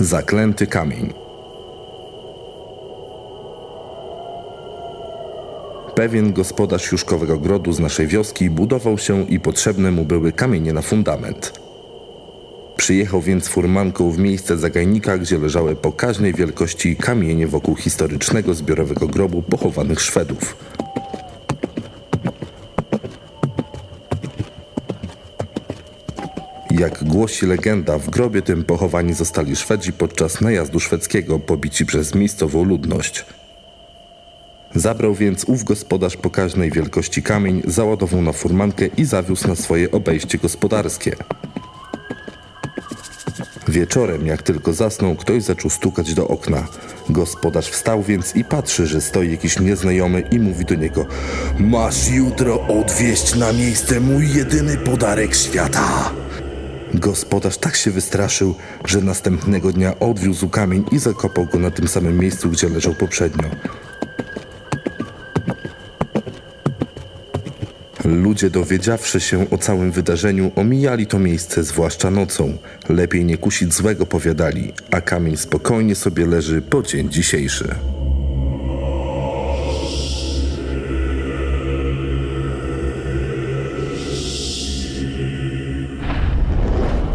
Zaklęty kamień. Pewien gospodarz juszkowego grodu z naszej wioski budował się i potrzebne mu były kamienie na fundament. Przyjechał więc furmanką w miejsce zagajnika, gdzie leżały pokaźnej wielkości kamienie wokół historycznego zbiorowego grobu pochowanych Szwedów. Jak głosi legenda, w grobie tym pochowani zostali Szwedzi podczas najazdu szwedzkiego, pobici przez miejscową ludność. Zabrał więc ów gospodarz pokaźnej wielkości kamień, załadował na furmankę i zawiózł na swoje obejście gospodarskie. Wieczorem, jak tylko zasnął, ktoś zaczął stukać do okna. Gospodarz wstał więc i patrzy, że stoi jakiś nieznajomy i mówi do niego Masz jutro odwieźć na miejsce mój jedyny podarek świata. Gospodarz tak się wystraszył, że następnego dnia odwiózł kamień i zakopał go na tym samym miejscu, gdzie leżał poprzednio. Ludzie dowiedziawszy się o całym wydarzeniu, omijali to miejsce, zwłaszcza nocą. Lepiej nie kusić złego, powiadali, a kamień spokojnie sobie leży po dzień dzisiejszy.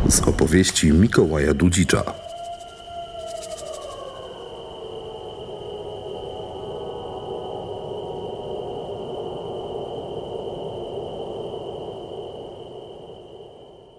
Z opowieści Mikołaja Dudzicza.